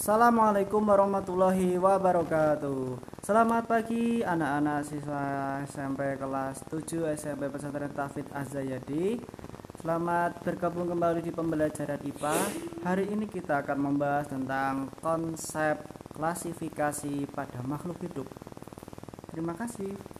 Assalamualaikum warahmatullahi wabarakatuh. Selamat pagi anak-anak siswa SMP kelas 7 SMP Pesantren Tafid Azayadi Selamat bergabung kembali di pembelajaran IPA Hari ini kita akan membahas tentang konsep klasifikasi pada makhluk hidup. Terima kasih.